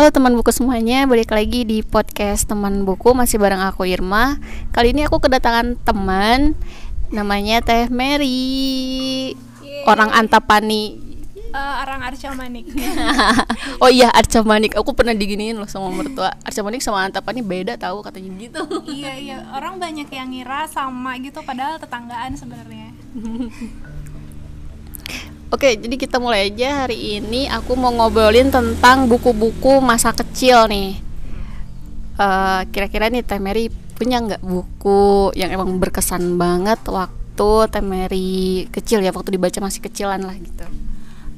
Halo teman buku semuanya, balik lagi di podcast teman buku masih bareng aku Irma. Kali ini aku kedatangan teman namanya Teh Mary. Orang Antapani. Uh, orang Arca Manik. oh iya Arca Manik. Aku pernah diginiin loh sama mertua. Arca Manik sama Antapani beda tahu katanya gitu. iya iya, orang banyak yang ngira sama gitu padahal tetanggaan sebenarnya. Oke, jadi kita mulai aja hari ini. Aku mau ngobrolin tentang buku-buku masa kecil nih. Uh, kira-kira nih Teh Mary punya nggak buku yang emang berkesan banget waktu Teh Mary kecil ya, waktu dibaca masih kecilan lah gitu?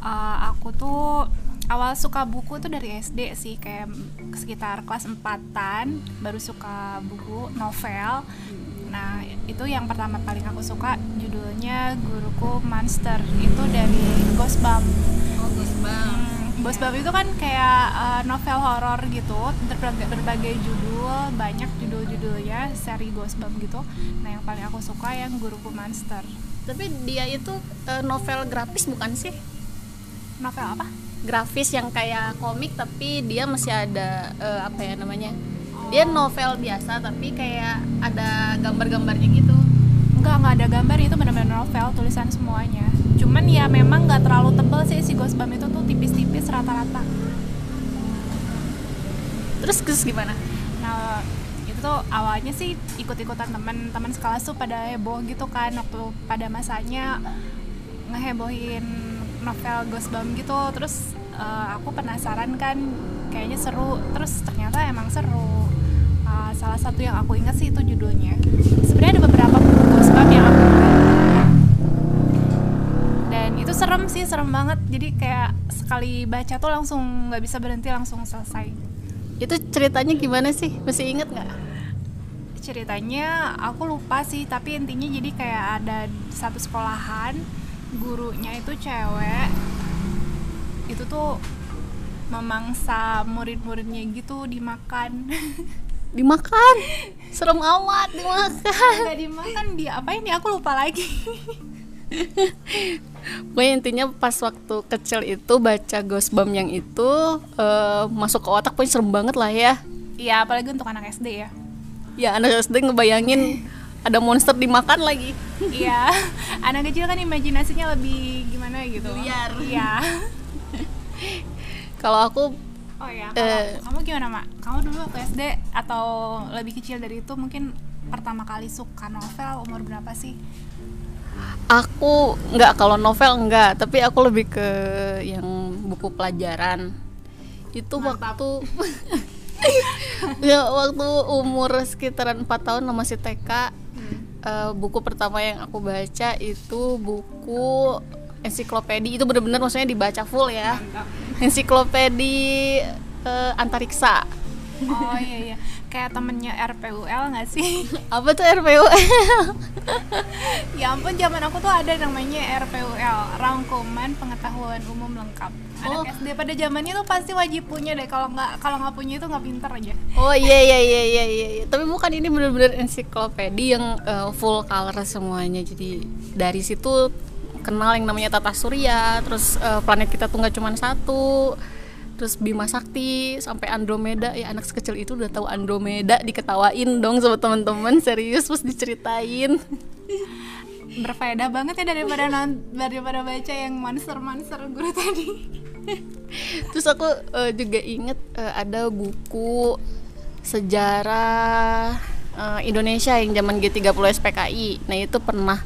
Uh, aku tuh awal suka buku tuh dari SD sih kayak sekitar kelas empatan baru suka buku novel Nah, itu yang pertama paling aku suka judulnya Guruku Monster. Itu dari Ghostbump. Oh, Ghostbump. Hmm, Ghostbump itu kan kayak uh, novel horor gitu, berbagai, berbagai judul, banyak judul-judulnya seri Ghostbump gitu. Nah, yang paling aku suka yang Guruku Monster. Tapi dia itu uh, novel grafis bukan sih? Novel apa? Grafis yang kayak komik tapi dia masih ada uh, apa ya namanya? Dia novel biasa tapi kayak ada gambar-gambarnya gitu. Enggak enggak ada gambar itu benar-benar novel tulisan semuanya. Cuman ya memang nggak terlalu tebel sih si Ghostbump itu tuh tipis-tipis rata-rata. Terus terus gimana? Nah itu tuh awalnya sih ikut-ikutan teman-teman sekelas tuh pada heboh gitu kan waktu pada masanya ngehebohin novel Ghostbump gitu terus uh, aku penasaran kan kayaknya seru. Terus ternyata emang seru. Uh, salah satu yang aku ingat sih itu judulnya. Sebenarnya ada beberapa buku Ghostbump yang aku ingat dan itu serem sih serem banget. Jadi kayak sekali baca tuh langsung nggak bisa berhenti langsung selesai. Itu ceritanya gimana sih? Masih inget nggak? Ceritanya aku lupa sih tapi intinya jadi kayak ada satu sekolahan gurunya itu cewek itu tuh memangsa murid-muridnya gitu dimakan. Dimakan? Serem amat dimakan. Nggak dimakan dia apa ini aku lupa lagi. Pokoknya intinya pas waktu kecil itu baca Ghostbump yang itu uh, masuk ke otak pokoknya serem banget lah ya. Iya apalagi untuk anak SD ya. Ya anak SD ngebayangin ada monster dimakan lagi Iya anak kecil kan imajinasinya lebih gimana gitu Liar Iya Kalau aku Oh ya, uh, kamu gimana mak? Kamu dulu waktu SD atau lebih kecil dari itu mungkin pertama kali suka novel umur berapa sih? Aku nggak kalau novel enggak, tapi aku lebih ke yang buku pelajaran. Itu Mantap. waktu ya waktu umur sekitaran 4 tahun masih TK. Hmm. Uh, buku pertama yang aku baca itu buku ensiklopedi itu bener-bener maksudnya dibaca full ya. Ensiklopedi uh, antariksa oh iya iya kayak temennya RPUL nggak sih apa tuh RPUL ya ampun zaman aku tuh ada namanya RPUL rangkuman pengetahuan umum lengkap anak oh. SD pada zamannya tuh pasti wajib punya deh. Kalau nggak kalau nggak punya itu nggak pinter aja. Oh iya iya iya iya iya tapi bukan ini bener-bener ensiklopedi yang uh, full color semuanya. Jadi dari situ kenal yang namanya tata surya terus uh, planet kita tuh nggak cuma satu. Terus Bima Sakti sampai Andromeda. Ya anak sekecil itu udah tahu Andromeda diketawain dong sama teman-teman. Serius terus diceritain. Berfaedah banget ya daripada non daripada baca yang monster-monster guru tadi terus aku uh, juga inget uh, ada buku sejarah uh, Indonesia yang zaman G30 SPKI nah itu pernah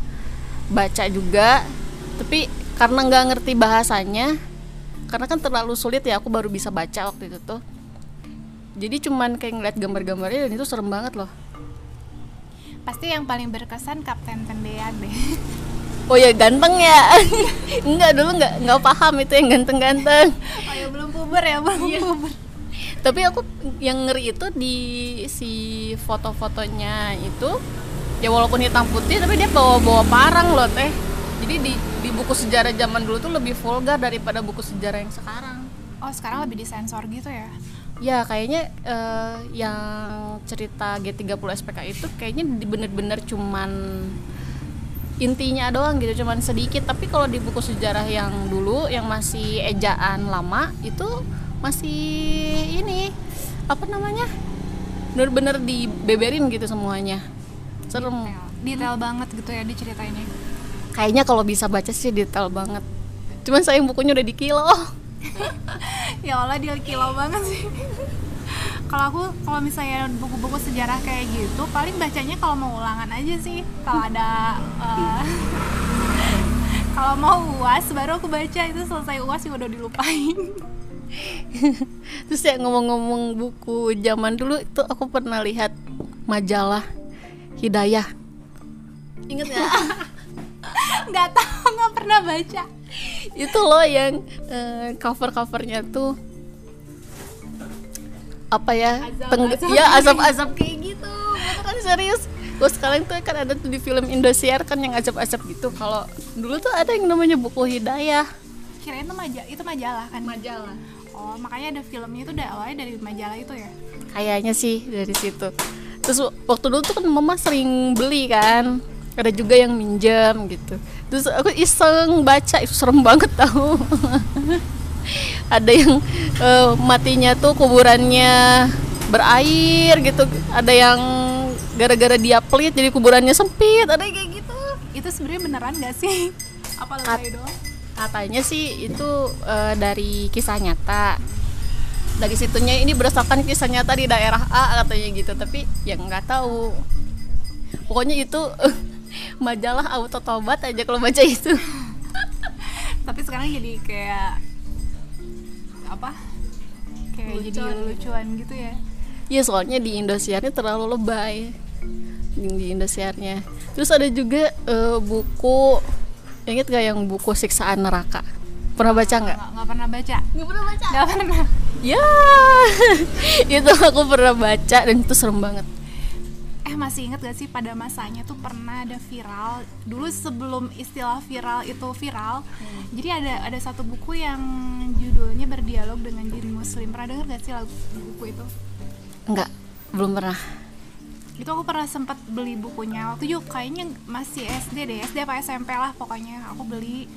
baca juga. Tapi karena nggak ngerti bahasanya karena kan terlalu sulit ya aku baru bisa baca waktu itu tuh. Jadi cuman kayak ngeliat gambar-gambarnya dan itu serem banget loh. Pasti yang paling berkesan Kapten Tendean deh oh ya ganteng ya. Enggak dulu nggak nggak paham itu yang ganteng-ganteng. Oh ya belum puber ya belum iya. puber. Tapi aku yang ngeri itu di si foto-fotonya itu ya walaupun hitam putih tapi dia bawa bawa parang loh teh. Jadi di di buku sejarah zaman dulu tuh lebih vulgar daripada buku sejarah yang sekarang. Oh sekarang lebih disensor gitu ya? Ya kayaknya uh, yang cerita G30 SPK itu kayaknya bener-bener cuman intinya doang gitu cuman sedikit. Tapi kalau di buku sejarah yang dulu yang masih ejaan lama itu masih ini apa namanya bener-bener dibeberin gitu semuanya. Serem. Detail, detail banget gitu ya diceritainnya. Kayaknya kalau bisa baca sih detail banget. Cuman sayang bukunya udah di kilo ya Allah dia kilau banget sih kalau aku kalau misalnya buku-buku sejarah kayak gitu paling bacanya kalau mau ulangan aja sih. Kalau ada eh, kalau mau uas baru aku baca. Itu selesai uas yang udah dilupain. Terus ya ngomong-ngomong buku zaman dulu itu aku pernah lihat majalah Hidayah. Inget nggak? Nggak tahu nggak pernah baca. Itu loh yang eh, cover-covernya tuh apa ya Azab- teng- azab. ya azab-azab kayak gitu. Beneran serius. Gue sekarang tuh kan ada tuh di film Indosiar kan yang azab-azab gitu. Kalau dulu tuh ada yang namanya buku Hidayah. Kirain itu majalah itu majalah kan? Majalah. Oh makanya ada filmnya itu udah awalnya dari majalah itu ya? Kayaknya sih dari situ. Terus waktu dulu tuh kan mama sering beli kan. Ada juga yang minjem gitu. Terus aku iseng baca itu serem banget tau ada yang eh, matinya tuh kuburannya berair gitu. Ada yang gara-gara dia pelit jadi kuburannya sempit. Ada yang kayak gitu. Itu sebenarnya beneran gak sih? Apa Kat- lebay doang? katanya sih itu eh, dari kisah nyata. Dari situnya ini berdasarkan kisah nyata di daerah A katanya gitu. Tapi yang nggak tahu. Pokoknya itu majalah auto tobat aja kalau baca itu. Tapi sekarang jadi kayak kayak jadi Lucuan. lucuan gitu ya. Ya soalnya di Indosiarnya terlalu lebay. Di, Indosiarnya. Terus ada juga eh, buku inget gak yang buku siksaan neraka? Pernah baca nggak? Nggak pernah baca. Nggak pernah baca? Nggak pernah. Ya itu aku pernah baca dan itu serem banget. Eh masih inget gak sih pada masanya tuh pernah ada viral? Dulu sebelum istilah viral itu viral jadi ada ada satu buku yang judulnya berdialog dengan diri muslim. Pernah denger gak sih lagu buku itu? Enggak, belum pernah. itu aku pernah sempat beli bukunya. Waktu itu kayaknya masih SD deh SD apa SMP lah pokoknya. Aku beli.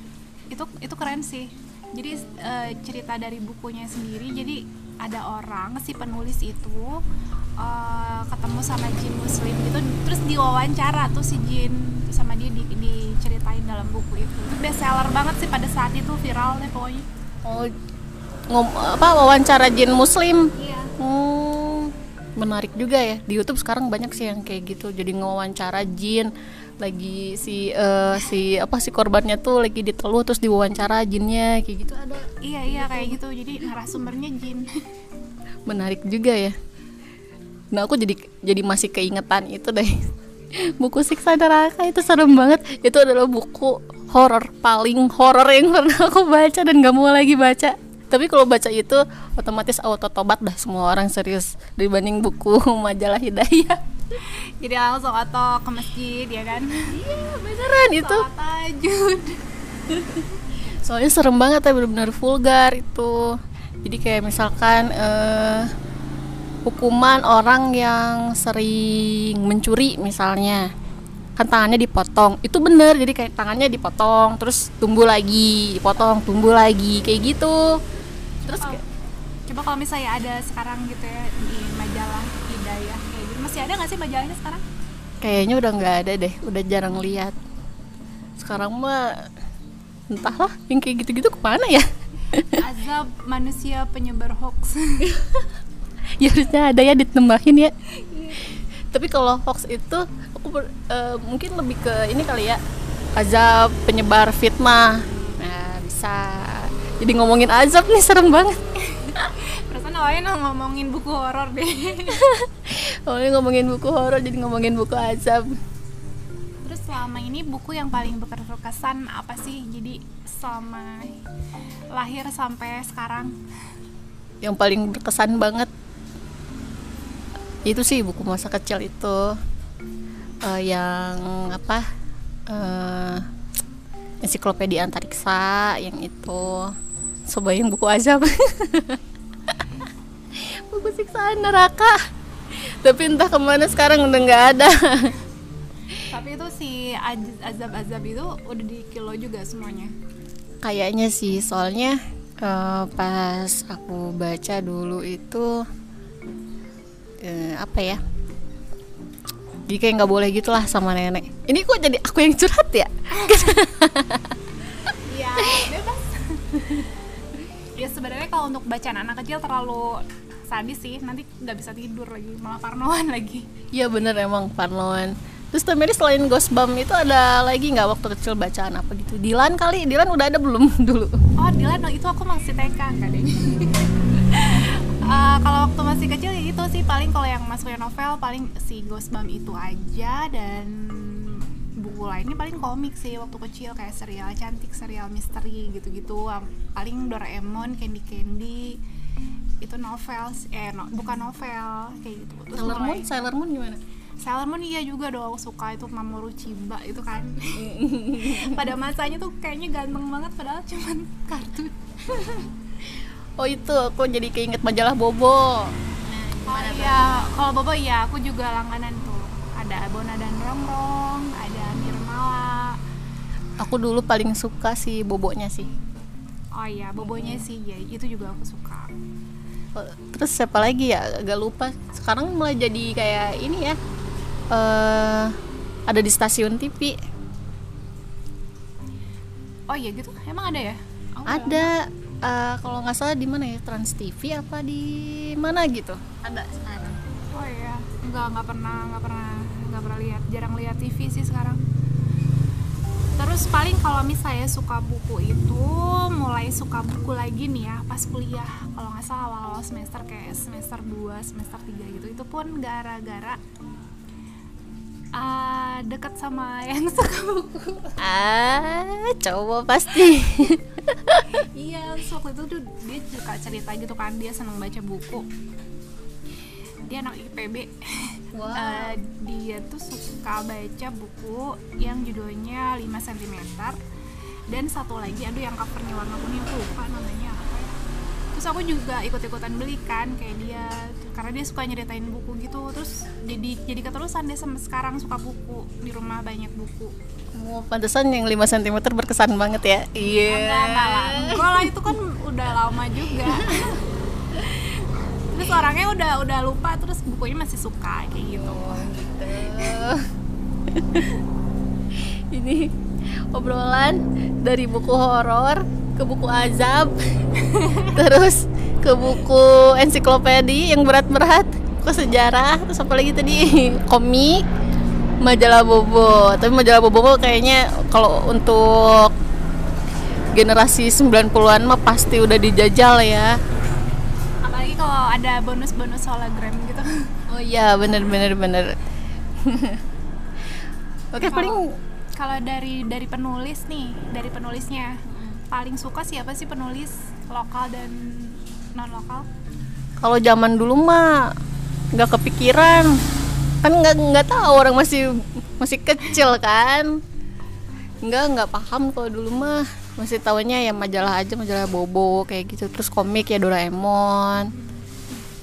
Itu itu keren sih. Jadi eh, cerita dari bukunya sendiri jadi ada orang si penulis itu eh, ketemu sama jin muslim gitu terus diwawancara tuh si jin sama dia di, diceritain dalam buku itu. Itu best seller banget sih pada saat itu viral deh pokoknya. Oh, ngom apa wawancara jin muslim. iya Hmm, menarik juga ya. Di YouTube sekarang banyak sih yang kayak gitu. Jadi ngewawancara jin lagi si eh, si apa si korbannya tuh lagi diteluh terus diwawancara jinnya kayak gitu ada. iya iya kayak gitu jadi narasumbernya jin Menarik juga ya. Nah, aku jadi jadi masih keingetan itu deh. Buku Siksa Neraka itu serem banget. Itu adalah buku horor paling horor yang pernah aku baca dan gak mau lagi baca. Tapi kalau baca itu otomatis auto tobat dah semua orang serius dibanding buku majalah Hidayah. jadi langsung atau ke masjid ya kan Iya, beneran itu. Tahajud Soalnya serem banget ya benar-benar vulgar itu. Jadi kayak misalkan eh, hukuman orang yang sering mencuri misalnya kan tangannya dipotong itu bener jadi kayak tangannya dipotong terus tumbuh lagi dipotong tumbuh lagi kayak gitu terus Oh, coba kalau misalnya ada sekarang gitu ya di majalah Hidayah kayak gitu masih ada nggak sih majalahnya sekarang? Kayaknya udah nggak ada deh udah jarang lihat. Sekarang mah entahlah yang kayak gitu-gitu ke mana ya? Azab manusia penyebar hoax. Ya harusnya ada ya ditambahin ya. Tapi kalau hoax itu aku ber- eh, mungkin lebih ke ini kali ya. Azab penyebar fitnah. Nah bisa jadi ngomongin azab nih serem banget. Perasaan awalnya ngomongin buku horor deh. Awalnya ngomongin buku horor jadi ngomongin buku azab. Terus selama ini buku yang paling berkesan apa sih? Jadi selama lahir sampai sekarang? Yang paling berkesan banget. Itu sih buku masa kecil itu. Eh, yang apa? Eh ensiklopedia antariksa yang itu. Coba yang buku azab. Buku siksaan neraka. Tapi entah ke mana sekarang udah nggak ada. Tapi itu si az- azab-azab itu udah di kilo juga semuanya? Kayaknya sih soalnya Eh, pas aku baca dulu itu eh, apa ya jadi kayak nggak boleh gitulah sama nenek ini kok jadi aku yang curhat ya Iya, bebas. ya sebenarnya kalau untuk bacaan anak kecil terlalu sadis sih, nanti nggak bisa tidur lagi, malah parnoan lagi. Iya bener emang Parnoan Terus Teh Mary selain Ghostbump itu ada lagi nggak waktu kecil bacaan apa gitu? Dilan kali, Dilan udah ada belum dulu? Oh, Dilan oh, itu aku masih TK deh. Eh, kalau waktu masih kecil itu sih paling kalau yang masuknya novel paling si Ghostbump itu aja dan buku lainnya paling komik sih waktu kecil kayak serial cantik, serial misteri gitu-gitu. Paling Doraemon, Candy Candy itu novel eh no- bukan novel kayak gitu. Terus Sailor Moon, mulai- Sailor Moon gimana? Sailor Moon iya juga dong suka itu Mamoru Chiba itu kan pada masanya tuh kayaknya ganteng banget padahal cuman kartun Oh itu aku jadi keinget majalah Bobo. Oh iya kalau Bobo iya aku juga langganan tuh ada Bona dan Rongrong ada Nirmala Aku dulu paling suka si Bobonya sih. oh iya Bobonya sih ya itu juga aku suka Oh, Terus siapa lagi ya? Agak lupa. Sekarang mulai jadi kayak ini ya. eh ada di stasiun TV. oh iya gitu emang ada ya Oh, Ada eh, kalau nggak salah di mana ya? Trans TV apa di mana gitu? Ada sekarang. oh iya. Nggak nggak pernah nggak pernah nggak pernah lihat. Jarang lihat TV sih sekarang. Terus paling kalau misalnya suka buku itu mulai suka buku lagi nih ya pas kuliah. Kalau nggak salah awal-awal semester kayak semester 2 semester 3 gitu itu pun gara-gara ah, deket sama yang suka buku Ah, cowok pasti. iya terus waktu itu tuh dia suka cerita gitu kan dia seneng baca buku dia anak IPB Wow. Eh, dia tuh suka baca buku yang judulnya 5 cm dan satu lagi aduh yang covernya warna kuning namanya apa ya terus aku juga ikut-ikutan beli kan kayak dia karena dia suka nyeritain buku gitu terus jadi jadi keterusan dia sampai sekarang suka buku di rumah banyak buku. Oh, pantesan yang 5 cm berkesan banget ya. Iya. enggak enggak lah. Enggak lah itu kan udah lama juga. Terus orangnya udah udah lupa terus bukunya masih suka kayak gitu. Ini obrolan dari buku horor ke buku azab, terus ke buku ensiklopedi yang berat-berat, ke sejarah, terus apa lagi tadi komik, majalah bobo. Tapi majalah bobo kayaknya kalau untuk generasi 90-an mah pasti udah dijajal ya. apalagi kalau ada bonus-bonus hologram gitu Oh iya, bener bener bener. Oke, Kalau- paling kalau dari dari penulis nih dari penulisnya paling suka siapa sih penulis lokal dan non lokal kalau zaman dulu mah nggak kepikiran. Kan nggak nggak tahu orang masih masih kecil kan. Nggak nggak paham kalau dulu mah. Masih tahunya ya majalah aja majalah bobo kayak gitu. Terus komik ya Doraemon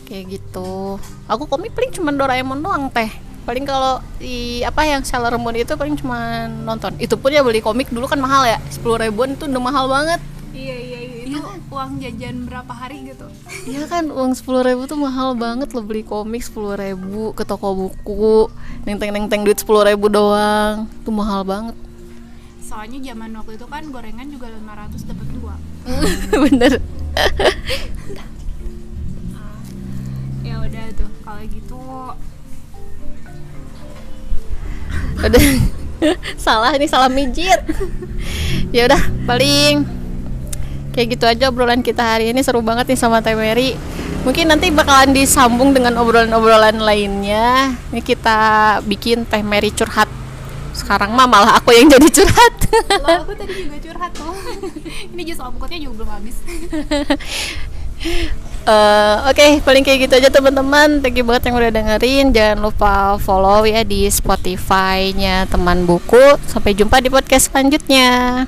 kayak gitu. Aku komik paling cuma Doraemon doang teh paling kalau di apa yang Sailor Moon itu paling cuma nonton. Itu pun ya beli komik dulu kan mahal ya. Sepuluh ribuan itu udah mahal banget. Iya iya iya. Itu uang jajan berapa hari gitu. Iya kan uang sepuluh ribu tuh mahal banget lo beli komik sepuluh ribu ke toko buku. Nenteng nenteng duit sepuluh ribu doang. Tuh mahal banget. Soalnya zaman waktu itu kan gorengan juga 500 dapat dua. Bener. Ya udah tuh. Kalau gitu udah. Salah ini salah mijit. Ya udah paling kayak gitu aja obrolan kita hari ini. Seru banget nih sama Teh Mary. Mungkin nanti bakalan disambung dengan obrolan-obrolan lainnya. Ini kita bikin Teh Mary curhat. Sekarang mah malah aku yang jadi curhat. Lo aku tadi juga curhat tuh ini jus alpukatnya juga belum habis Eh, Oke, paling kayak gitu aja teman-teman. Thank you banget yang udah dengerin. Jangan lupa follow ya di Spotify-nya teman buku. Sampai jumpa di podcast selanjutnya.